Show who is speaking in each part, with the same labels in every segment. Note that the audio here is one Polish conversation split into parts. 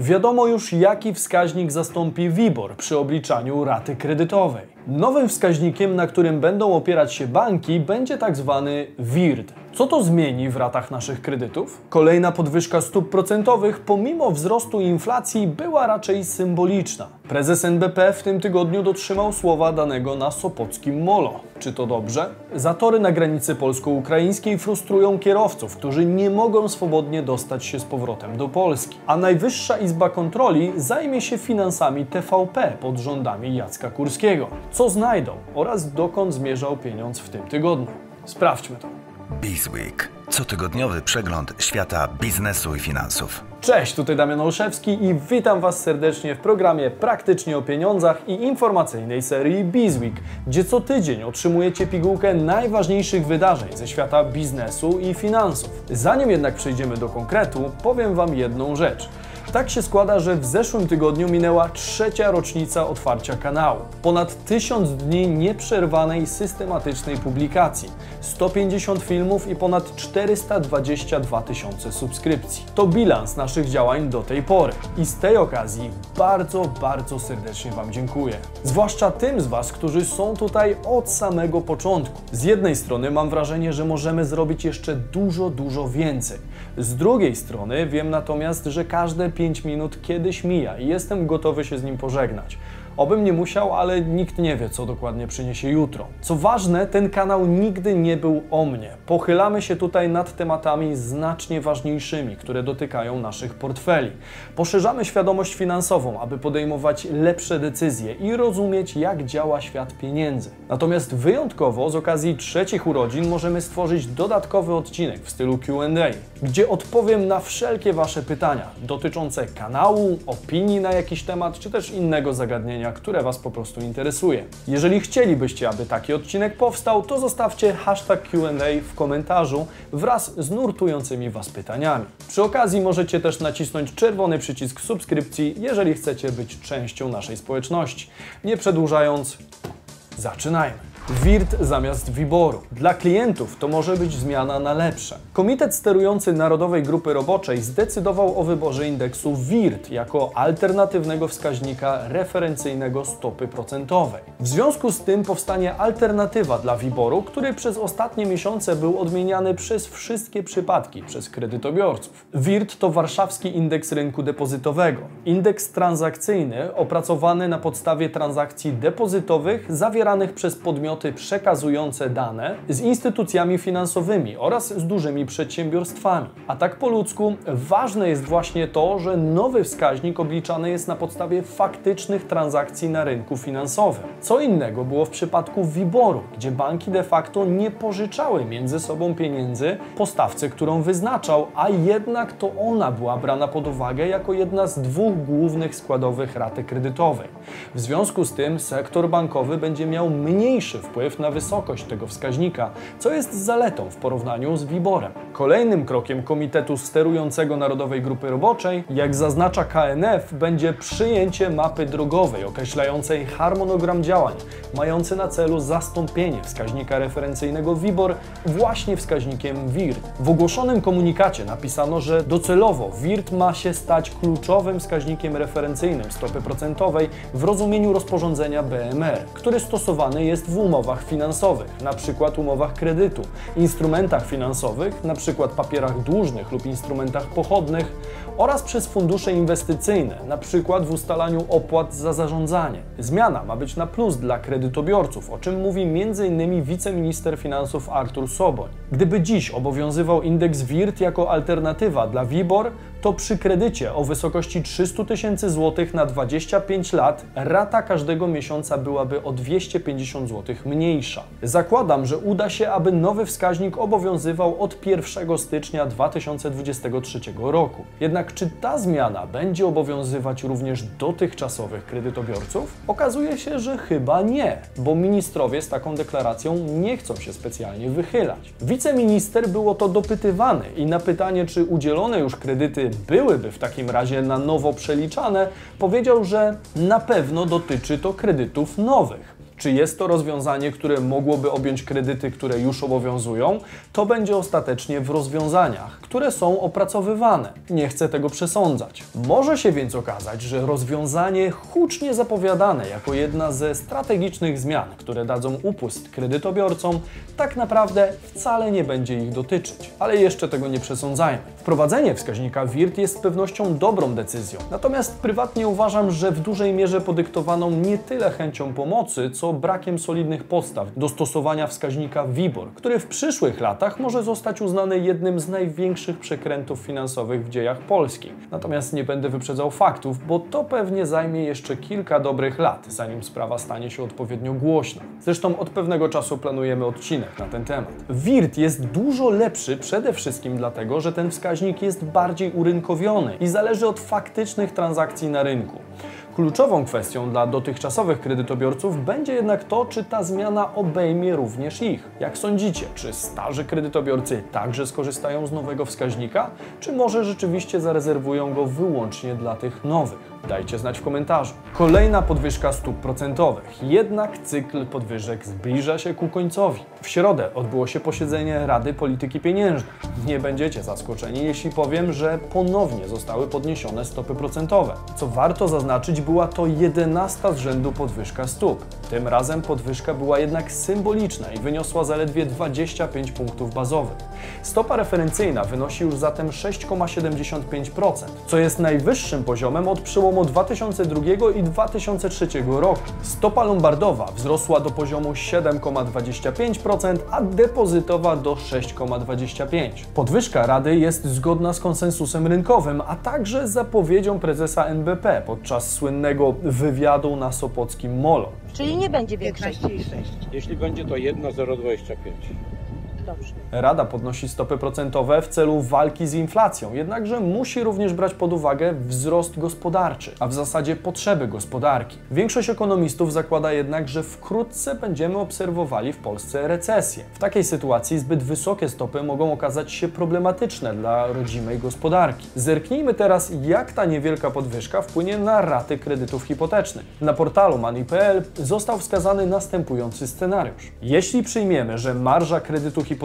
Speaker 1: Wiadomo już, jaki wskaźnik zastąpi WIBOR przy obliczaniu raty kredytowej. Nowym wskaźnikiem, na którym będą opierać się banki, będzie tak zwany WIRD. Co to zmieni w ratach naszych kredytów? Kolejna podwyżka stóp procentowych, pomimo wzrostu inflacji, była raczej symboliczna. Prezes NBP w tym tygodniu dotrzymał słowa danego na sopockim molo. Czy to dobrze? Zatory na granicy polsko-ukraińskiej frustrują kierowców, którzy nie mogą swobodnie dostać się z powrotem do Polski. A Najwyższa Izba Kontroli zajmie się finansami TVP pod rządami Jacka Kurskiego. Co znajdą oraz dokąd zmierzał pieniądz w tym tygodniu? Sprawdźmy to.
Speaker 2: Bizweek. Cotygodniowy przegląd świata biznesu i finansów.
Speaker 1: Cześć, tutaj Damian Olszewski i witam Was serdecznie w programie Praktycznie o Pieniądzach i informacyjnej serii Bizweek, gdzie co tydzień otrzymujecie pigułkę najważniejszych wydarzeń ze świata biznesu i finansów. Zanim jednak przejdziemy do konkretu, powiem Wam jedną rzecz. Tak się składa, że w zeszłym tygodniu minęła trzecia rocznica otwarcia kanału. Ponad tysiąc dni nieprzerwanej, systematycznej publikacji, 150 filmów i ponad 422 tysiące subskrypcji. To bilans naszych działań do tej pory. I z tej okazji bardzo, bardzo serdecznie Wam dziękuję. Zwłaszcza tym z Was, którzy są tutaj od samego początku. Z jednej strony mam wrażenie, że możemy zrobić jeszcze dużo, dużo więcej. Z drugiej strony wiem natomiast, że każde 5 minut kiedyś mija i jestem gotowy się z nim pożegnać. Obym nie musiał, ale nikt nie wie, co dokładnie przyniesie jutro. Co ważne, ten kanał nigdy nie był o mnie. Pochylamy się tutaj nad tematami znacznie ważniejszymi, które dotykają naszych portfeli. Poszerzamy świadomość finansową, aby podejmować lepsze decyzje i rozumieć, jak działa świat pieniędzy. Natomiast wyjątkowo z okazji trzecich urodzin możemy stworzyć dodatkowy odcinek w stylu QA, gdzie odpowiem na wszelkie Wasze pytania dotyczące kanału, opinii na jakiś temat, czy też innego zagadnienia które Was po prostu interesuje. Jeżeli chcielibyście, aby taki odcinek powstał, to zostawcie hashtag Q&A w komentarzu wraz z nurtującymi Was pytaniami. Przy okazji możecie też nacisnąć czerwony przycisk subskrypcji, jeżeli chcecie być częścią naszej społeczności. Nie przedłużając, zaczynajmy. WIRT zamiast WIBORu. Dla klientów to może być zmiana na lepsze. Komitet sterujący Narodowej Grupy Roboczej zdecydował o wyborze indeksu WIRT jako alternatywnego wskaźnika referencyjnego stopy procentowej. W związku z tym powstanie alternatywa dla WIBORu, który przez ostatnie miesiące był odmieniany przez wszystkie przypadki przez kredytobiorców. WIRT to warszawski indeks rynku depozytowego. Indeks transakcyjny opracowany na podstawie transakcji depozytowych zawieranych przez podmioty podmioty przekazujące dane z instytucjami finansowymi oraz z dużymi przedsiębiorstwami. A tak po ludzku, ważne jest właśnie to, że nowy wskaźnik obliczany jest na podstawie faktycznych transakcji na rynku finansowym. Co innego było w przypadku WIBORu, gdzie banki de facto nie pożyczały między sobą pieniędzy postawcy, którą wyznaczał, a jednak to ona była brana pod uwagę jako jedna z dwóch głównych składowych raty kredytowej. W związku z tym sektor bankowy będzie miał mniejszy wpływ na wysokość tego wskaźnika, co jest zaletą w porównaniu z WIBORem. Kolejnym krokiem Komitetu Sterującego Narodowej Grupy Roboczej, jak zaznacza KNF, będzie przyjęcie mapy drogowej określającej harmonogram działań, mający na celu zastąpienie wskaźnika referencyjnego WIBOR właśnie wskaźnikiem WIRT. W ogłoszonym komunikacie napisano, że docelowo WIRT ma się stać kluczowym wskaźnikiem referencyjnym stopy procentowej w rozumieniu rozporządzenia BMR, który stosowany jest w umowach finansowych, np. umowach kredytu, instrumentach finansowych, np. papierach dłużnych lub instrumentach pochodnych oraz przez fundusze inwestycyjne, np. w ustalaniu opłat za zarządzanie. Zmiana ma być na plus dla kredytobiorców, o czym mówi m.in. wiceminister finansów Artur Soboń. Gdyby dziś obowiązywał indeks WIRT jako alternatywa dla WIBOR, to przy kredycie o wysokości 300 tysięcy złotych na 25 lat rata każdego miesiąca byłaby o 250 zł mniejsza. Zakładam, że uda się, aby nowy wskaźnik obowiązywał od 1 stycznia 2023 roku. Jednak czy ta zmiana będzie obowiązywać również dotychczasowych kredytobiorców? Okazuje się, że chyba nie, bo ministrowie z taką deklaracją nie chcą się specjalnie wychylać. Wiceminister było to dopytywany i na pytanie, czy udzielone już kredyty byłyby w takim razie na nowo przeliczane, powiedział, że na pewno dotyczy to kredytów nowych. Czy jest to rozwiązanie, które mogłoby objąć kredyty, które już obowiązują? To będzie ostatecznie w rozwiązaniach, które są opracowywane. Nie chcę tego przesądzać. Może się więc okazać, że rozwiązanie hucznie zapowiadane jako jedna ze strategicznych zmian, które dadzą upust kredytobiorcom, tak naprawdę wcale nie będzie ich dotyczyć. Ale jeszcze tego nie przesądzajmy. Wprowadzenie wskaźnika WIRT jest z pewnością dobrą decyzją. Natomiast prywatnie uważam, że w dużej mierze podyktowaną nie tyle chęcią pomocy, co brakiem solidnych podstaw do stosowania wskaźnika WIBOR, który w przyszłych latach może zostać uznany jednym z największych przekrętów finansowych w dziejach Polski. Natomiast nie będę wyprzedzał faktów, bo to pewnie zajmie jeszcze kilka dobrych lat, zanim sprawa stanie się odpowiednio głośna. Zresztą od pewnego czasu planujemy odcinek na ten temat. WIRT jest dużo lepszy przede wszystkim dlatego, że ten wskaźnik jest bardziej urynkowiony i zależy od faktycznych transakcji na rynku. Kluczową kwestią dla dotychczasowych kredytobiorców będzie jednak to, czy ta zmiana obejmie również ich. Jak sądzicie, czy starzy kredytobiorcy także skorzystają z nowego wskaźnika, czy może rzeczywiście zarezerwują go wyłącznie dla tych nowych? Dajcie znać w komentarzu. Kolejna podwyżka stóp procentowych. Jednak cykl podwyżek zbliża się ku końcowi. W środę odbyło się posiedzenie Rady Polityki Pieniężnej. Nie będziecie zaskoczeni, jeśli powiem, że ponownie zostały podniesione stopy procentowe. Co warto zaznaczyć, była to 11 z rzędu podwyżka stóp. Tym razem podwyżka była jednak symboliczna i wyniosła zaledwie 25 punktów bazowych. Stopa referencyjna wynosi już zatem 6,75%, co jest najwyższym poziomem od przełomu 2002 i 2003 roku. Stopa lombardowa wzrosła do poziomu 7,25%, a depozytowa do 6,25%. Podwyżka Rady jest zgodna z konsensusem rynkowym, a także zapowiedzią prezesa NBP podczas słynnego wywiadu na Sopockim Molo.
Speaker 3: Czyli nie będzie większej.
Speaker 4: 15,6.
Speaker 5: Jeśli będzie to 1,025.
Speaker 3: Dobrze.
Speaker 1: Rada podnosi stopy procentowe w celu walki z inflacją, jednakże musi również brać pod uwagę wzrost gospodarczy, a w zasadzie potrzeby gospodarki. Większość ekonomistów zakłada jednak, że wkrótce będziemy obserwowali w Polsce recesję. W takiej sytuacji zbyt wysokie stopy mogą okazać się problematyczne dla rodzimej gospodarki. Zerknijmy teraz, jak ta niewielka podwyżka wpłynie na raty kredytów hipotecznych. Na portalu Money.pl został wskazany następujący scenariusz. Jeśli przyjmiemy, że marża kredytu hipotecznego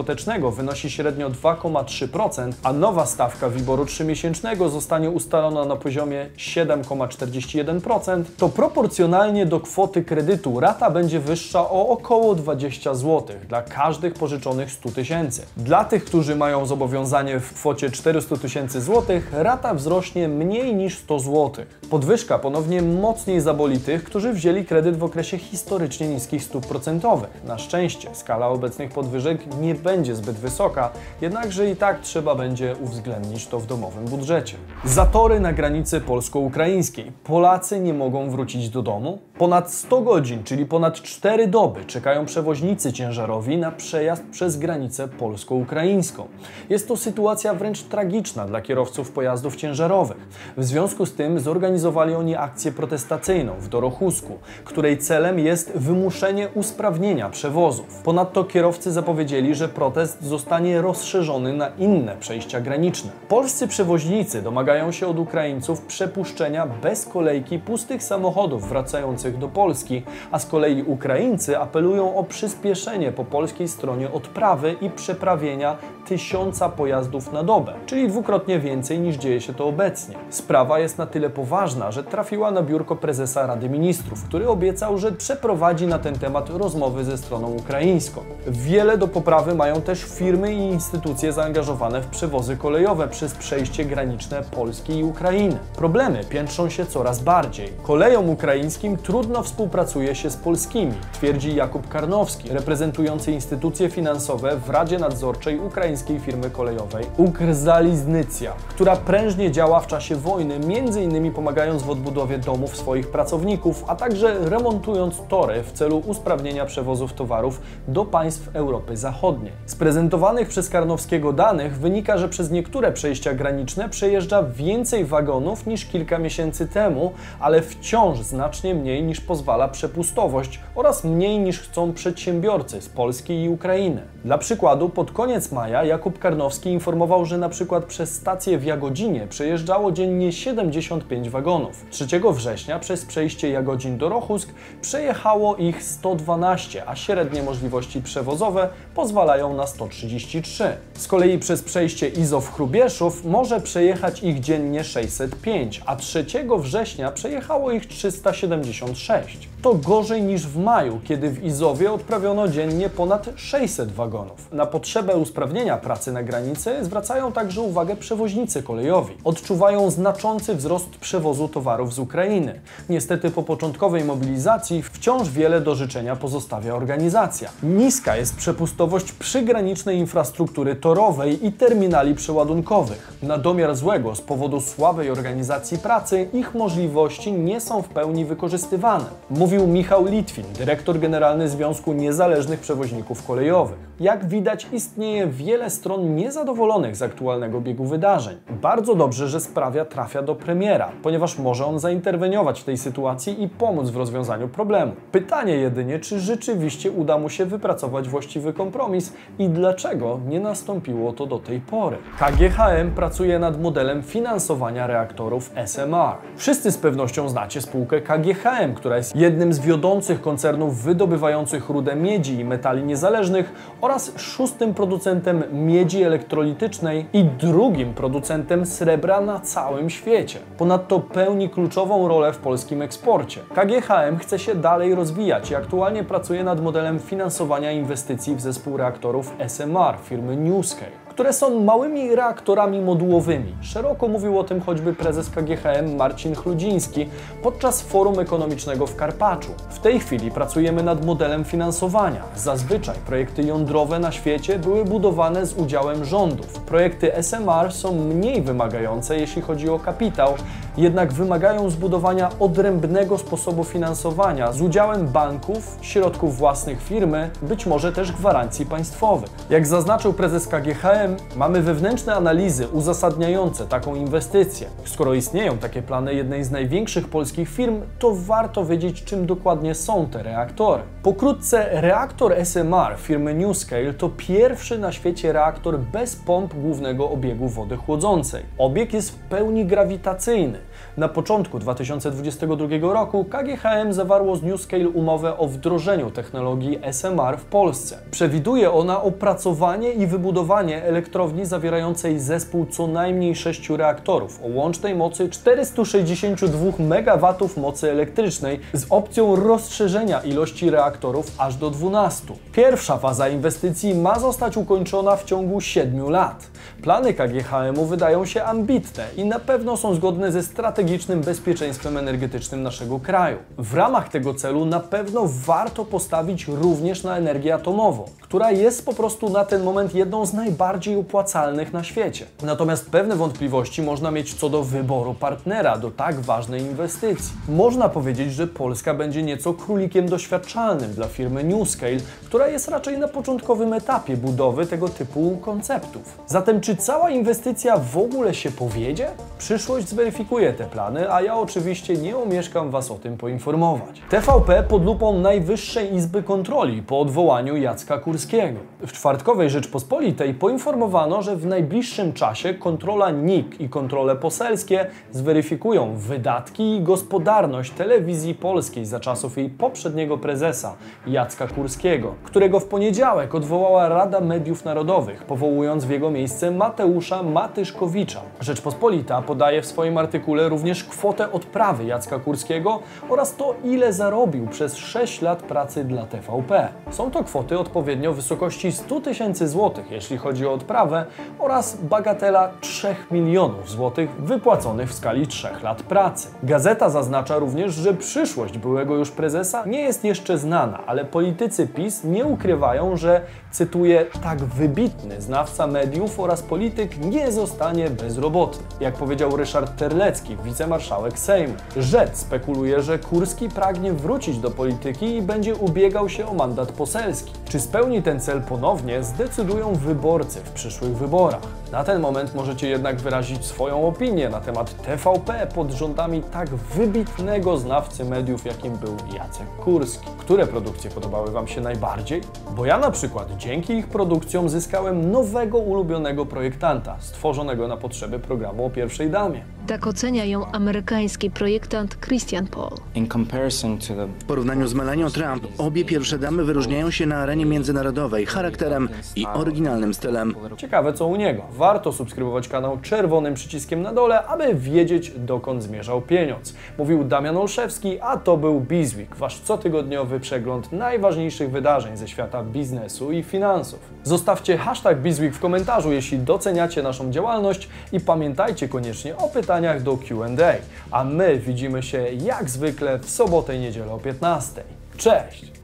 Speaker 1: wynosi średnio 2,3%, a nowa stawka WIBOR-u 3-miesięcznego zostanie ustalona na poziomie 7,41%, to proporcjonalnie do kwoty kredytu rata będzie wyższa o około 20 zł dla każdych pożyczonych 100 tysięcy. Dla tych, którzy mają zobowiązanie w kwocie 400 tysięcy złotych, rata wzrośnie mniej niż 100 zł. Podwyżka ponownie mocniej zaboli tych, którzy wzięli kredyt w okresie historycznie niskich stóp procentowych. Na szczęście skala obecnych podwyżek nie będzie zbyt wysoka, jednakże i tak trzeba będzie uwzględnić to w domowym budżecie. Zatory na granicy polsko-ukraińskiej. Polacy nie mogą wrócić do domu. Ponad 100 godzin, czyli ponad 4 doby, czekają przewoźnicy ciężarowi na przejazd przez granicę polsko-ukraińską. Jest to sytuacja wręcz tragiczna dla kierowców pojazdów ciężarowych. W związku z tym zorganizowali oni akcję protestacyjną w Dorochusku, której celem jest wymuszenie usprawnienia przewozów. Ponadto kierowcy zapowiedzieli, że protest zostanie rozszerzony na inne przejścia graniczne. Polscy przewoźnicy domagają się od Ukraińców przepuszczenia bez kolejki pustych samochodów wracających do Polski, a z kolei Ukraińcy apelują o przyspieszenie po polskiej stronie odprawy i przeprawienia tysiąca pojazdów na dobę, czyli dwukrotnie więcej niż dzieje się to obecnie. Sprawa jest na tyle poważna, że trafiła na biurko prezesa Rady Ministrów, który obiecał, że przeprowadzi na ten temat rozmowy ze stroną ukraińską. Wiele do poprawy mają też firmy i instytucje zaangażowane w przewozy kolejowe przez przejście graniczne Polski i Ukrainy. Problemy piętrzą się coraz bardziej. Kolejom ukraińskim trudno współpracuje się z polskimi, twierdzi Jakub Karnowski, reprezentujący instytucje finansowe w Radzie Nadzorczej ukraińskiej firmy kolejowej Ukrzaliznycja, która prężnie działa w czasie wojny, m.in. pomagając w odbudowie domów swoich pracowników, a także remontując tory w celu usprawnienia przewozów towarów do państw Europy Zachodniej. Z prezentowanych przez Karnowskiego danych wynika, że przez niektóre przejścia graniczne przejeżdża więcej wagonów niż kilka miesięcy temu, ale wciąż znacznie mniej niż pozwala przepustowość oraz mniej niż chcą przedsiębiorcy z Polski i Ukrainy. Dla przykładu, pod koniec maja Jakub Karnowski informował, że na przykład przez stację w Jagodzinie przejeżdżało dziennie 75 wagonów. 3 września przez przejście Jagodzin do Rochusk przejechało ich 112, a średnie możliwości przewozowe pozwalają na 133. Z kolei przez przejście Izow-Chrubieszów może przejechać ich dziennie 605, a 3 września przejechało ich 376. To gorzej niż w maju, kiedy w Izowie odprawiono dziennie ponad 600 wagonów. Na potrzebę usprawnienia pracy na granicy zwracają także uwagę przewoźnicy kolejowi. Odczuwają znaczący wzrost przewozu towarów z Ukrainy. Niestety po początkowej mobilizacji wciąż wiele do życzenia pozostawia organizacja. Niska jest przepustowość przygranicznej infrastruktury torowej i terminali przeładunkowych. Na domiar złego z powodu słabej organizacji pracy ich możliwości nie są w pełni wykorzystywane. Mówił Michał Litwin, dyrektor generalny Związku Niezależnych Przewoźników Kolejowych. Jak widać, istnieje wiele stron niezadowolonych z aktualnego biegu wydarzeń. Bardzo dobrze, że sprawia trafia do premiera, ponieważ może on zainterweniować w tej sytuacji i pomóc w rozwiązaniu problemu. Pytanie jedynie, czy rzeczywiście uda mu się wypracować właściwy kompromis i dlaczego nie nastąpiło to do tej pory. KGHM pracuje nad modelem finansowania reaktorów SMR. Wszyscy z pewnością znacie spółkę KGHM, która jest jednym z wiodących koncernów wydobywających rudę miedzi i metali niezależnych oraz szóstym producentem miedzi elektrolitycznej i drugim producentem srebra na całym świecie. Ponadto pełni kluczową rolę w polskim eksporcie. KGHM chce się dalej rozwijać i aktualnie pracuje nad modelem finansowania inwestycji w zespół reaktorów SMR firmy NewScale które są małymi reaktorami modułowymi. Szeroko mówił o tym choćby prezes KGHM Marcin Chludziński podczas forum ekonomicznego w Karpaczu. W tej chwili pracujemy nad modelem finansowania. Zazwyczaj projekty jądrowe na świecie były budowane z udziałem rządów. Projekty SMR są mniej wymagające, jeśli chodzi o kapitał, jednak wymagają zbudowania odrębnego sposobu finansowania z udziałem banków, środków własnych firmy, być może też gwarancji państwowych. Jak zaznaczył prezes KGHM, mamy wewnętrzne analizy uzasadniające taką inwestycję. Skoro istnieją takie plany jednej z największych polskich firm, to warto wiedzieć, czym dokładnie są te reaktory. Pokrótce, reaktor SMR firmy NewScale to pierwszy na świecie reaktor bez pomp głównego obiegu wody chłodzącej. Obieg jest w pełni grawitacyjny. Na początku 2022 roku KGHM zawarło z NewScale umowę o wdrożeniu technologii SMR w Polsce. Przewiduje ona opracowanie i wybudowanie elektrowni zawierającej zespół co najmniej 6 reaktorów o łącznej mocy 462 MW mocy elektrycznej z opcją rozszerzenia ilości reaktorów aż do 12. Pierwsza faza inwestycji ma zostać ukończona w ciągu 7 lat. Plany KGHM-u wydają się ambitne i na pewno są zgodne ze strategicznym bezpieczeństwem energetycznym naszego kraju. W ramach tego celu na pewno warto postawić również na energię atomową, która jest po prostu na ten moment jedną z najbardziej opłacalnych na świecie. Natomiast pewne wątpliwości można mieć co do wyboru partnera do tak ważnej inwestycji. Można powiedzieć, że Polska będzie nieco królikiem doświadczalnym dla firmy NewScale, która jest raczej na początkowym etapie budowy tego typu konceptów. Zatem czy cała inwestycja w ogóle się powiedzie? Przyszłość zweryfikuje te plany, a ja oczywiście nie omieszkam Was o tym poinformować. TVP pod lupą Najwyższej Izby Kontroli po odwołaniu Jacka Kurskiego. W czwartkowej Rzeczpospolitej poinformowano, że w najbliższym czasie kontrola NIK i kontrole poselskie zweryfikują wydatki i gospodarność telewizji polskiej za czasów jej poprzedniego prezesa Jacka Kurskiego, którego w poniedziałek odwołała Rada Mediów Narodowych, powołując w jego miejsce Mateusza Matyszkowicza. Rzeczpospolita podaje w swoim artykule również kwotę odprawy Jacka Kurskiego oraz to, ile zarobił przez 6 lat pracy dla TVP. Są to kwoty odpowiednio w wysokości 100 tysięcy złotych, jeśli chodzi o odprawę, oraz bagatela 3 milionów złotych wypłaconych w skali 3 lat pracy. Gazeta zaznacza również, że przyszłość byłego już prezesa nie jest jeszcze znana, ale politycy PiS nie ukrywają, że, cytuję, tak wybitny znawca mediów oraz polityk nie zostanie bezrobotny. Jak powiedział Ryszard Terlecki, Wicemarszałek Sejmu. Rzecz spekuluje, że Kurski pragnie wrócić do polityki i będzie ubiegał się o mandat poselski. Czy spełni ten cel ponownie, zdecydują wyborcy w przyszłych wyborach. Na ten moment możecie jednak wyrazić swoją opinię na temat TVP pod rządami tak wybitnego znawcy mediów, jakim był Jacek Kurski. Które produkcje podobały Wam się najbardziej? Bo ja na przykład dzięki ich produkcjom zyskałem nowego ulubionego projektanta, stworzonego na potrzeby programu o pierwszej damie.
Speaker 4: Tak ocenia ją amerykański projektant Christian Paul.
Speaker 6: In comparison to the
Speaker 7: W porównaniu z Melanią Trump, obie pierwsze damy wyróżniają się na arenie międzynarodowej charakterem i oryginalnym stylem.
Speaker 1: Ciekawe co u niego. Warto subskrybować kanał czerwonym przyciskiem na dole, aby wiedzieć dokąd zmierzał pieniądz. Mówił Damian Olszewski, a to był Bizweek, wasz cotygodniowy przegląd najważniejszych wydarzeń ze świata biznesu i finansów. Zostawcie hashtag Bizweek w komentarzu, jeśli doceniacie naszą działalność i pamiętajcie koniecznie o pytaniach do Q&A. A my widzimy się jak zwykle w sobotę i niedzielę o 15. Cześć!